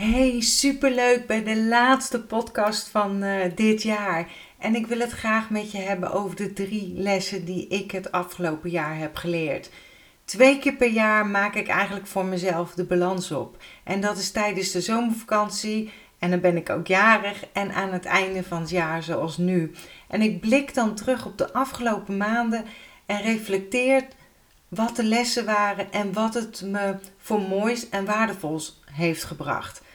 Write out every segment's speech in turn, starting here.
Hey, superleuk bij de laatste podcast van uh, dit jaar. En ik wil het graag met je hebben over de drie lessen die ik het afgelopen jaar heb geleerd. Twee keer per jaar maak ik eigenlijk voor mezelf de balans op. En dat is tijdens de zomervakantie. En dan ben ik ook jarig en aan het einde van het jaar zoals nu. En ik blik dan terug op de afgelopen maanden en reflecteer wat de lessen waren en wat het me voor moois en waardevols heeft gebracht.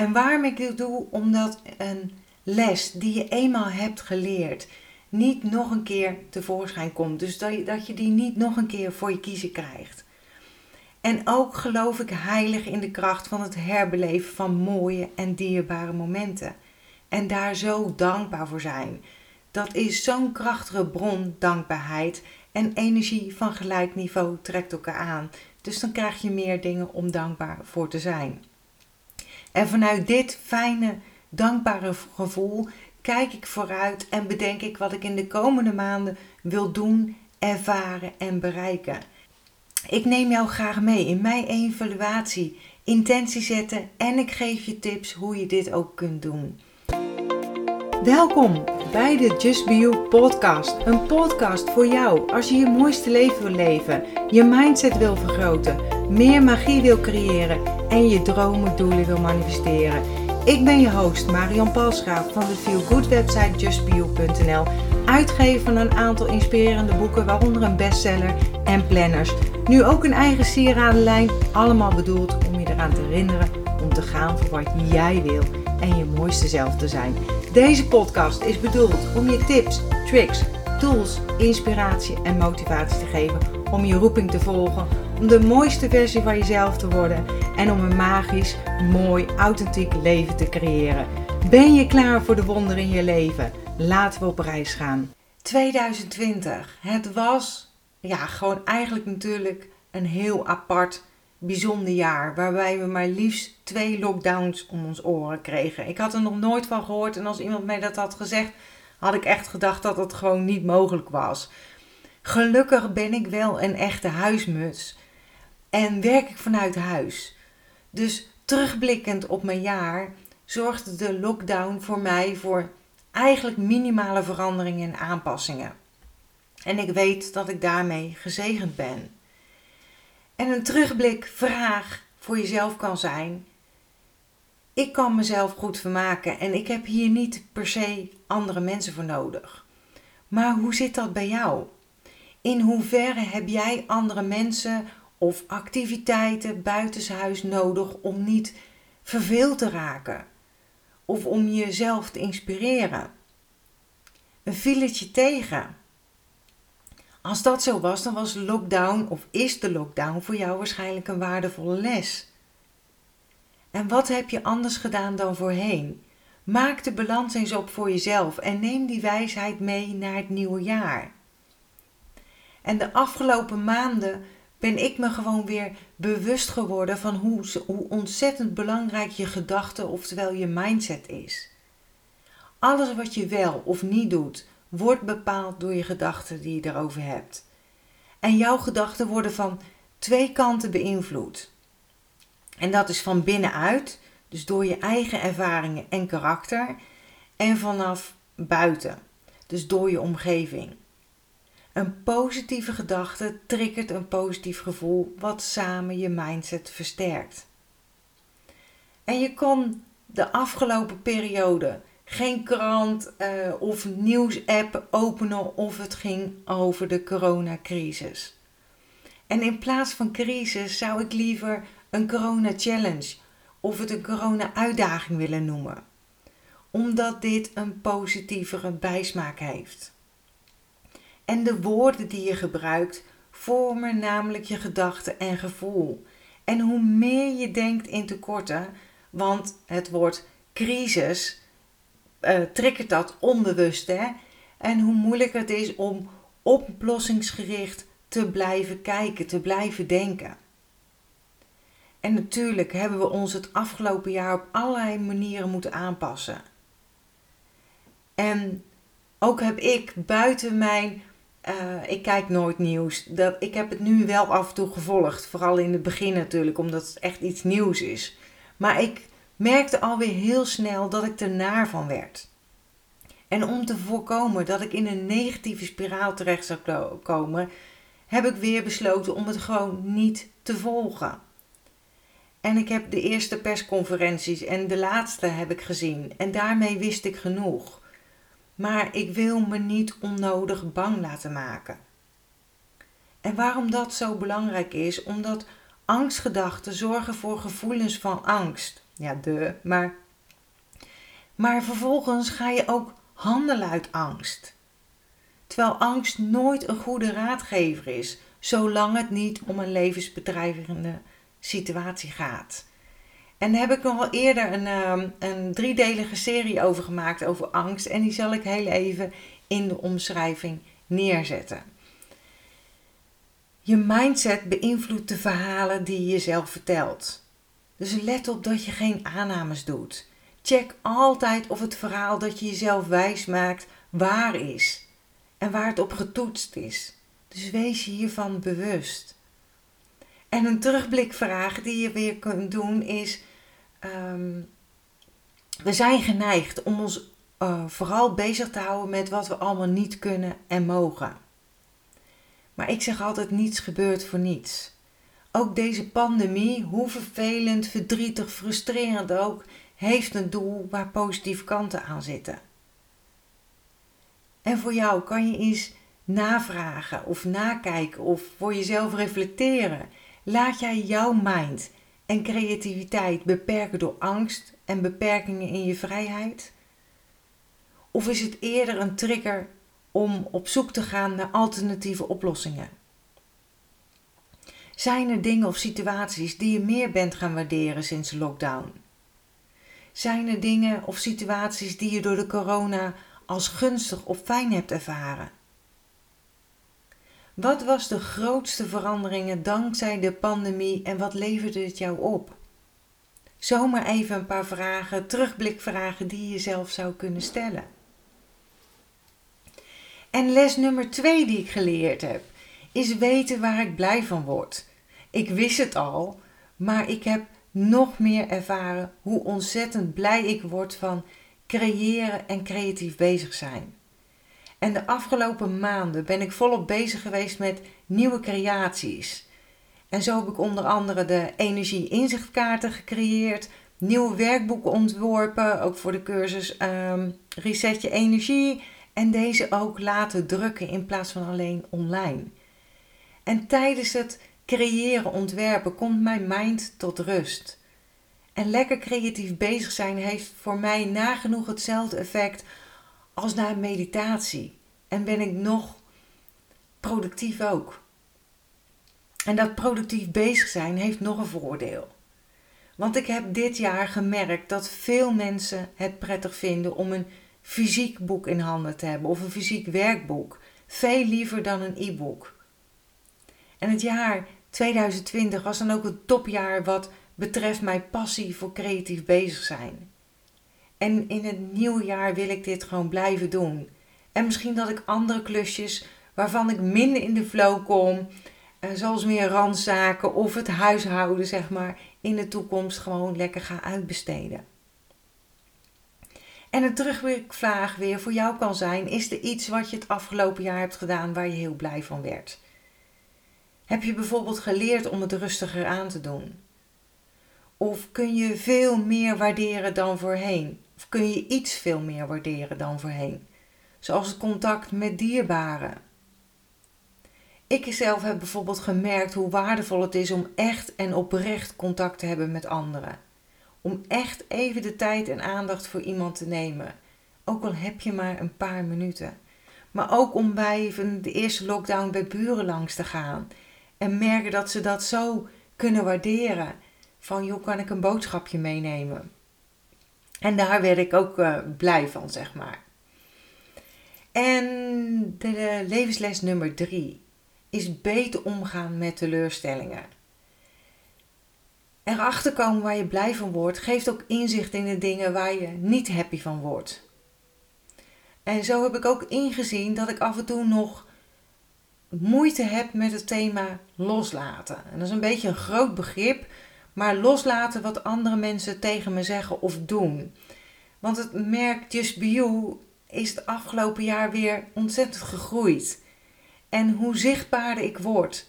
En waarom ik dit doe? Omdat een les die je eenmaal hebt geleerd niet nog een keer tevoorschijn komt. Dus dat je, dat je die niet nog een keer voor je kiezen krijgt. En ook geloof ik heilig in de kracht van het herbeleven van mooie en dierbare momenten. En daar zo dankbaar voor zijn. Dat is zo'n krachtige bron, dankbaarheid. En energie van gelijk niveau trekt elkaar aan. Dus dan krijg je meer dingen om dankbaar voor te zijn. En vanuit dit fijne, dankbare gevoel kijk ik vooruit en bedenk ik wat ik in de komende maanden wil doen, ervaren en bereiken. Ik neem jou graag mee in mijn evaluatie, intentie zetten en ik geef je tips hoe je dit ook kunt doen. Welkom bij de Just Be You podcast. Een podcast voor jou als je je mooiste leven wil leven, je mindset wil vergroten, meer magie wil creëren en je dromen doelen wil manifesteren. Ik ben je host Marion Palsgraaf van de Feel Good website justbeyou.nl, uitgever van een aantal inspirerende boeken, waaronder een bestseller en planners. Nu ook een eigen sieradenlijn, allemaal bedoeld om je eraan te herinneren om te gaan voor wat jij wil en je mooiste zelf te zijn. Deze podcast is bedoeld om je tips, tricks, tools, inspiratie en motivatie te geven om je roeping te volgen, om de mooiste versie van jezelf te worden en om een magisch, mooi, authentiek leven te creëren. Ben je klaar voor de wonderen in je leven? Laten we op reis gaan. 2020. Het was ja, gewoon eigenlijk natuurlijk een heel apart bijzonder jaar. Waarbij we maar liefst twee lockdowns om ons oren kregen. Ik had er nog nooit van gehoord. En als iemand mij dat had gezegd, had ik echt gedacht dat het gewoon niet mogelijk was. Gelukkig ben ik wel een echte huismuts. En werk ik vanuit huis. Dus terugblikkend op mijn jaar zorgde de lockdown voor mij voor eigenlijk minimale veranderingen en aanpassingen. En ik weet dat ik daarmee gezegend ben. En een terugblik vraag voor jezelf kan zijn: ik kan mezelf goed vermaken en ik heb hier niet per se andere mensen voor nodig. Maar hoe zit dat bij jou? In hoeverre heb jij andere mensen of activiteiten buitenshuis nodig om niet verveeld te raken of om jezelf te inspireren? Een filletje tegen. Als dat zo was, dan was lockdown of is de lockdown voor jou waarschijnlijk een waardevolle les. En wat heb je anders gedaan dan voorheen? Maak de balans eens op voor jezelf en neem die wijsheid mee naar het nieuwe jaar. En de afgelopen maanden ben ik me gewoon weer bewust geworden van hoe, hoe ontzettend belangrijk je gedachte, oftewel je mindset is. Alles wat je wel of niet doet, wordt bepaald door je gedachten die je erover hebt. En jouw gedachten worden van twee kanten beïnvloed. En dat is van binnenuit, dus door je eigen ervaringen en karakter, en vanaf buiten, dus door je omgeving. Een positieve gedachte triggert een positief gevoel, wat samen je mindset versterkt. En je kon de afgelopen periode geen krant uh, of nieuwsapp openen of het ging over de coronacrisis. En in plaats van crisis zou ik liever een corona challenge of het een corona uitdaging willen noemen. Omdat dit een positievere bijsmaak heeft. En de woorden die je gebruikt vormen namelijk je gedachten en gevoel. En hoe meer je denkt in tekorten, want het woord crisis uh, triggert dat onbewust. Hè? En hoe moeilijk het is om oplossingsgericht te blijven kijken, te blijven denken. En natuurlijk hebben we ons het afgelopen jaar op allerlei manieren moeten aanpassen. En ook heb ik buiten mijn. Uh, ik kijk nooit nieuws. Dat, ik heb het nu wel af en toe gevolgd. Vooral in het begin natuurlijk, omdat het echt iets nieuws is. Maar ik merkte alweer heel snel dat ik er naar van werd. En om te voorkomen dat ik in een negatieve spiraal terecht zou komen, heb ik weer besloten om het gewoon niet te volgen. En ik heb de eerste persconferenties en de laatste heb ik gezien en daarmee wist ik genoeg. Maar ik wil me niet onnodig bang laten maken. En waarom dat zo belangrijk is, omdat angstgedachten zorgen voor gevoelens van angst. Ja, de, maar. Maar vervolgens ga je ook handelen uit angst. Terwijl angst nooit een goede raadgever is, zolang het niet om een levensbedreigende situatie gaat. En daar heb ik nog al eerder een, ehm, een driedelige serie over gemaakt over angst. En die zal ik heel even in de omschrijving neerzetten. Je mindset beïnvloedt de verhalen die je jezelf vertelt. Dus let op dat je geen aannames doet. Check altijd of het verhaal dat je jezelf wijs maakt waar is en waar het op getoetst is. Dus wees je hiervan bewust. En een terugblikvraag die je weer kunt doen is: um, we zijn geneigd om ons uh, vooral bezig te houden met wat we allemaal niet kunnen en mogen. Maar ik zeg altijd: niets gebeurt voor niets. Ook deze pandemie, hoe vervelend, verdrietig, frustrerend ook, heeft een doel waar positieve kanten aan zitten. En voor jou kan je eens navragen of nakijken of voor jezelf reflecteren. Laat jij jouw mind en creativiteit beperken door angst en beperkingen in je vrijheid? Of is het eerder een trigger om op zoek te gaan naar alternatieve oplossingen? Zijn er dingen of situaties die je meer bent gaan waarderen sinds de lockdown? Zijn er dingen of situaties die je door de corona als gunstig of fijn hebt ervaren? Wat was de grootste veranderingen dankzij de pandemie en wat leverde het jou op? Zomaar even een paar vragen, terugblikvragen die je zelf zou kunnen stellen. En les nummer twee die ik geleerd heb, is weten waar ik blij van word. Ik wist het al, maar ik heb nog meer ervaren hoe ontzettend blij ik word van creëren en creatief bezig zijn. En de afgelopen maanden ben ik volop bezig geweest met nieuwe creaties. En zo heb ik onder andere de energie-inzichtkaarten gecreëerd, nieuwe werkboeken ontworpen, ook voor de cursus um, Reset je energie. En deze ook laten drukken in plaats van alleen online. En tijdens het creëren, ontwerpen komt mijn mind tot rust. En lekker creatief bezig zijn heeft voor mij nagenoeg hetzelfde effect als na meditatie. En ben ik nog productief ook. En dat productief bezig zijn heeft nog een voordeel. Want ik heb dit jaar gemerkt dat veel mensen het prettig vinden om een fysiek boek in handen te hebben of een fysiek werkboek. Veel liever dan een e-book. En het jaar 2020 was dan ook een topjaar wat betreft mijn passie voor creatief bezig zijn. En in het nieuwe jaar wil ik dit gewoon blijven doen. En misschien dat ik andere klusjes waarvan ik minder in de flow kom, eh, zoals meer randzaken of het huishouden, zeg maar, in de toekomst gewoon lekker ga uitbesteden. En een terugvraag weer voor jou kan zijn: is er iets wat je het afgelopen jaar hebt gedaan waar je heel blij van werd? Heb je bijvoorbeeld geleerd om het rustiger aan te doen? Of kun je veel meer waarderen dan voorheen? Of kun je iets veel meer waarderen dan voorheen? Zoals het contact met dierbaren. Ik zelf heb bijvoorbeeld gemerkt hoe waardevol het is om echt en oprecht contact te hebben met anderen. Om echt even de tijd en aandacht voor iemand te nemen. Ook al heb je maar een paar minuten. Maar ook om bij de eerste lockdown bij buren langs te gaan en merken dat ze dat zo kunnen waarderen. Van joh, kan ik een boodschapje meenemen? En daar werd ik ook uh, blij van, zeg maar. En de, de levensles nummer drie is beter omgaan met teleurstellingen. Erachter komen waar je blij van wordt, geeft ook inzicht in de dingen waar je niet happy van wordt. En zo heb ik ook ingezien dat ik af en toe nog moeite heb met het thema loslaten. En dat is een beetje een groot begrip, maar loslaten wat andere mensen tegen me zeggen of doen. Want het merk Just Be You is het afgelopen jaar weer ontzettend gegroeid. En hoe zichtbaarder ik word,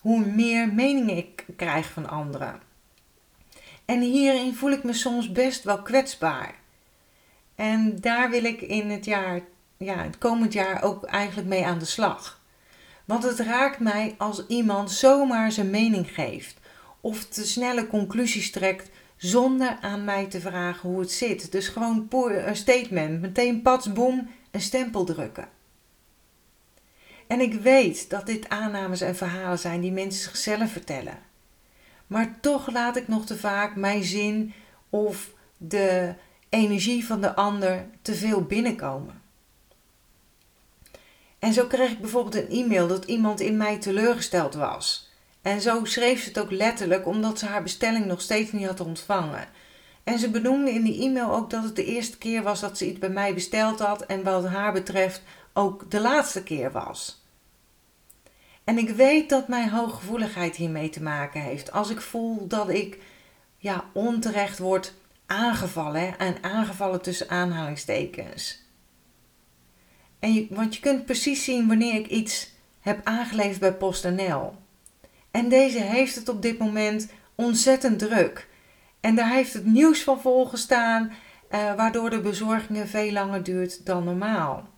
hoe meer meningen ik krijg van anderen. En hierin voel ik me soms best wel kwetsbaar. En daar wil ik in het jaar, ja, het komend jaar ook eigenlijk mee aan de slag. Want het raakt mij als iemand zomaar zijn mening geeft of te snelle conclusies trekt zonder aan mij te vragen hoe het zit. Dus gewoon een statement, meteen pats boem, een stempel drukken. En ik weet dat dit aannames en verhalen zijn die mensen zichzelf vertellen. Maar toch laat ik nog te vaak mijn zin of de energie van de ander te veel binnenkomen. En zo kreeg ik bijvoorbeeld een e-mail dat iemand in mij teleurgesteld was. En zo schreef ze het ook letterlijk omdat ze haar bestelling nog steeds niet had ontvangen. En ze benoemde in die e-mail ook dat het de eerste keer was dat ze iets bij mij besteld had en wat haar betreft ook de laatste keer was. En ik weet dat mijn hooggevoeligheid hiermee te maken heeft. Als ik voel dat ik ja, onterecht word aangevallen en aangevallen tussen aanhalingstekens. En je, want je kunt precies zien wanneer ik iets heb aangeleverd bij PostNL. En deze heeft het op dit moment ontzettend druk. En daar heeft het nieuws van volgestaan, uh, waardoor de bezorgingen veel langer duurt dan normaal.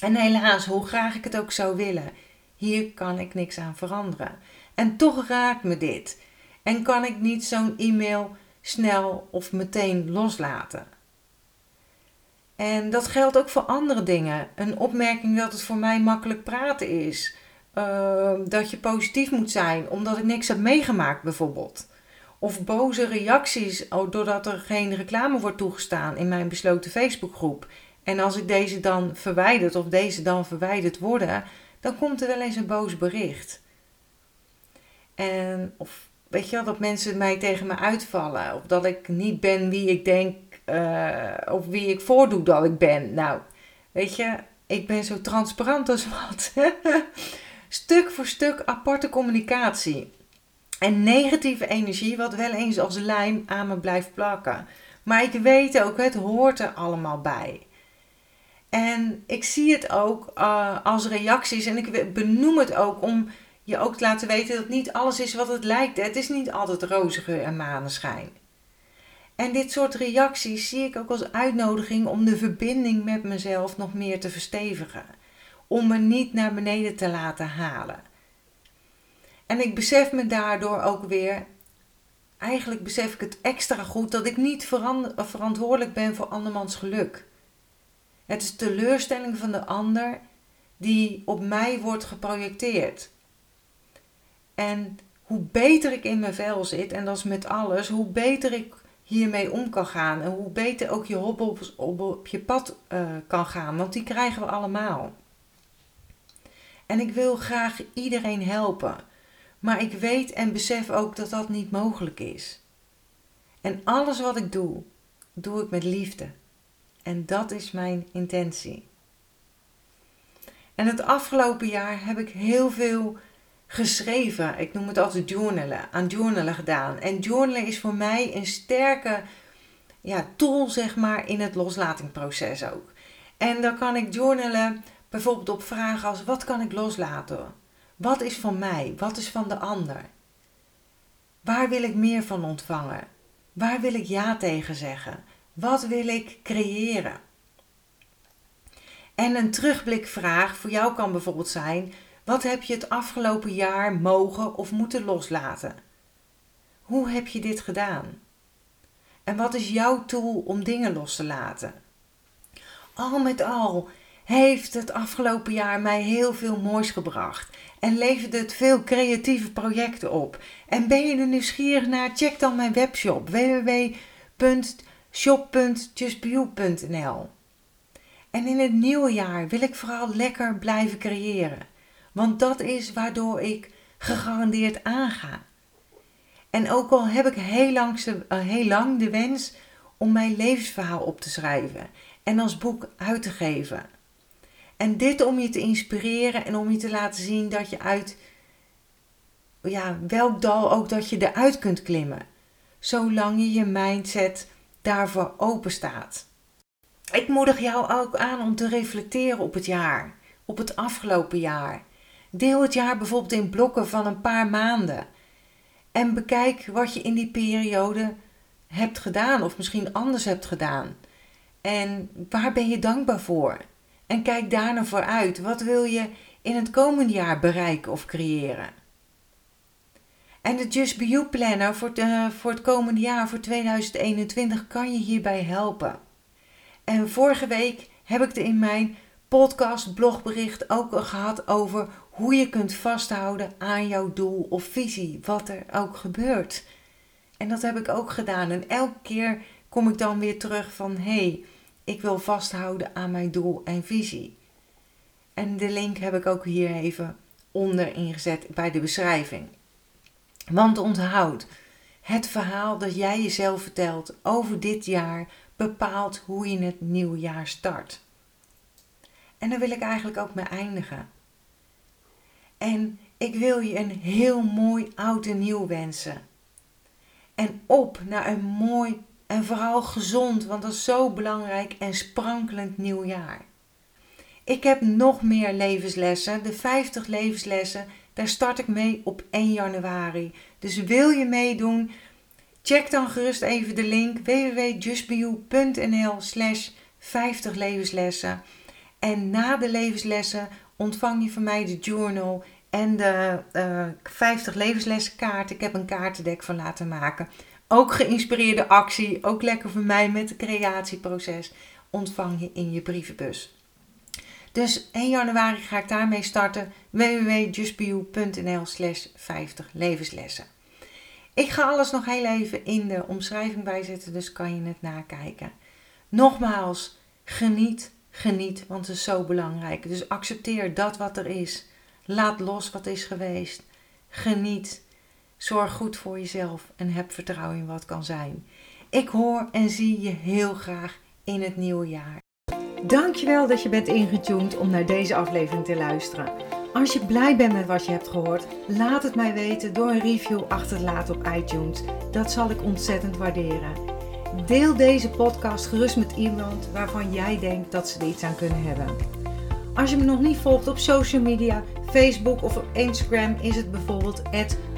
En helaas, hoe graag ik het ook zou willen, hier kan ik niks aan veranderen. En toch raakt me dit. En kan ik niet zo'n e-mail snel of meteen loslaten. En dat geldt ook voor andere dingen. Een opmerking dat het voor mij makkelijk praten is. Ehm, dat je positief moet zijn omdat ik niks heb meegemaakt, bijvoorbeeld. Of boze reacties doordat er geen reclame wordt toegestaan in mijn besloten Facebookgroep. En als ik deze dan verwijderd of deze dan verwijderd worden, dan komt er wel eens een boos bericht. En of weet je wel, dat mensen mij tegen me uitvallen. Of dat ik niet ben wie ik denk, uh, of wie ik voordoe dat ik ben. Nou, weet je, ik ben zo transparant als wat. stuk voor stuk aparte communicatie. En negatieve energie, wat wel eens als lijm aan me blijft plakken. Maar ik weet ook, het hoort er allemaal bij. En ik zie het ook uh, als reacties en ik benoem het ook om je ook te laten weten dat niet alles is wat het lijkt. Het is niet altijd roze en maneschijn. En dit soort reacties zie ik ook als uitnodiging om de verbinding met mezelf nog meer te verstevigen. Om me niet naar beneden te laten halen. En ik besef me daardoor ook weer, eigenlijk besef ik het extra goed, dat ik niet verantwoordelijk ben voor andermans geluk. Het is teleurstelling van de ander die op mij wordt geprojecteerd. En hoe beter ik in mijn vel zit, en dat is met alles, hoe beter ik hiermee om kan gaan. En hoe beter ook je hobbels op, je pad uh, kan gaan, want die krijgen we allemaal. En ik wil graag iedereen helpen. Maar ik weet en besef ook dat dat niet mogelijk is. En alles wat ik doe, doe ik met liefde. En dat is mijn intentie. En het afgelopen jaar heb ik heel veel geschreven. Ik noem het altijd journalen. Aan journalen gedaan. En journalen is voor mij een sterke ja, tool, zeg maar, in het loslatingproces ook. En dan kan ik journalen bijvoorbeeld op vragen als: wat kan ik loslaten? Wat is van mij? Wat is van de ander? Waar wil ik meer van ontvangen? Waar wil ik ja tegen zeggen? Wat wil ik creëren? En een terugblikvraag voor jou kan bijvoorbeeld zijn: wat heb je het afgelopen jaar mogen of moeten loslaten? Hoe heb je dit gedaan? En wat is jouw tool om dingen los te laten? Al met al heeft het afgelopen jaar mij heel veel moois gebracht en leverde het veel creatieve projecten op. En ben je er nieuwsgierig naar? Check dan mijn webshop www.shop.justbeyou.nl. En in het nieuwe jaar wil ik vooral lekker blijven creëren. Want dat is waardoor ik gegarandeerd aanga. En ook al heb ik heel lang, eh, heel lang de wens om mijn levensverhaal op te schrijven en als boek uit te geven. En dit om je te inspireren en om je te laten zien dat je uit ja, welk dal ook dat je eruit kunt klimmen. Zolang je je mindset daarvoor open staat. Ik moedig jou ook aan om te reflecteren op het jaar, op het afgelopen jaar. Deel het jaar bijvoorbeeld in blokken van een paar maanden. En bekijk wat je in die periode hebt gedaan of misschien anders hebt gedaan. En waar ben je dankbaar voor? En kijk daar naar vooruit. Wat wil je in het komende jaar bereiken of creëren? En de Just Be You Planner voor het, uh, voor het komende jaar, voor 2021, kan je hierbij helpen. En vorige week heb ik er in mijn podcast, blogbericht ook gehad over hoe je kunt vasthouden aan jouw doel of visie, wat er ook gebeurt. En dat heb ik ook gedaan. En elke keer kom ik dan weer terug van hé, hey, ik wil vasthouden aan mijn doel en visie. En de link heb ik ook hier even onder ingezet bij de beschrijving. Want onthoud, het verhaal dat jij jezelf vertelt over dit jaar bepaalt hoe je het nieuwe jaar start. En daar wil ik eigenlijk ook mee eindigen. En ik wil je een heel mooi oud en nieuw wensen. En op naar een mooi en vooral gezond, want dat is zo belangrijk en sprankelend nieuwjaar. Ik heb nog meer levenslessen, de 50 levenslessen. Daar start ik mee op 1 januari. Dus wil je meedoen? Check dan gerust even de link www.justbeyou.nl slash 50 levenslessen. En na de levenslessen ontvang je van mij de journal en de uh, eh, 50 levenslessenkaart. Ik heb een kaartendek van laten maken. Ook geïnspireerde actie, ook lekker voor mij met het creatieproces, ontvang je in je brievenbus. Dus 1 januari ga ik daarmee starten. www.justbeyou.nl slash 50 levenslessen. Ik ga alles nog heel even in de omschrijving bijzetten, dus kan je het nakijken. Nogmaals, geniet, geniet, want het is zo belangrijk. Dus accepteer dat wat er is. Laat los wat is geweest. Geniet. Zorg goed voor jezelf en heb vertrouwen in wat kan zijn. Ik hoor en zie je heel graag in het nieuwe jaar. Dankjewel dat je bent ingetuned om naar deze aflevering te luisteren. Als je blij bent met wat je hebt gehoord, laat het mij weten door een review achter te laten op iTunes. Dat zal ik ontzettend waarderen. Deel deze podcast gerust met iemand waarvan jij denkt dat ze er iets aan kunnen hebben. Als je me nog niet volgt op social media, Facebook of op Instagram, is het bijvoorbeeld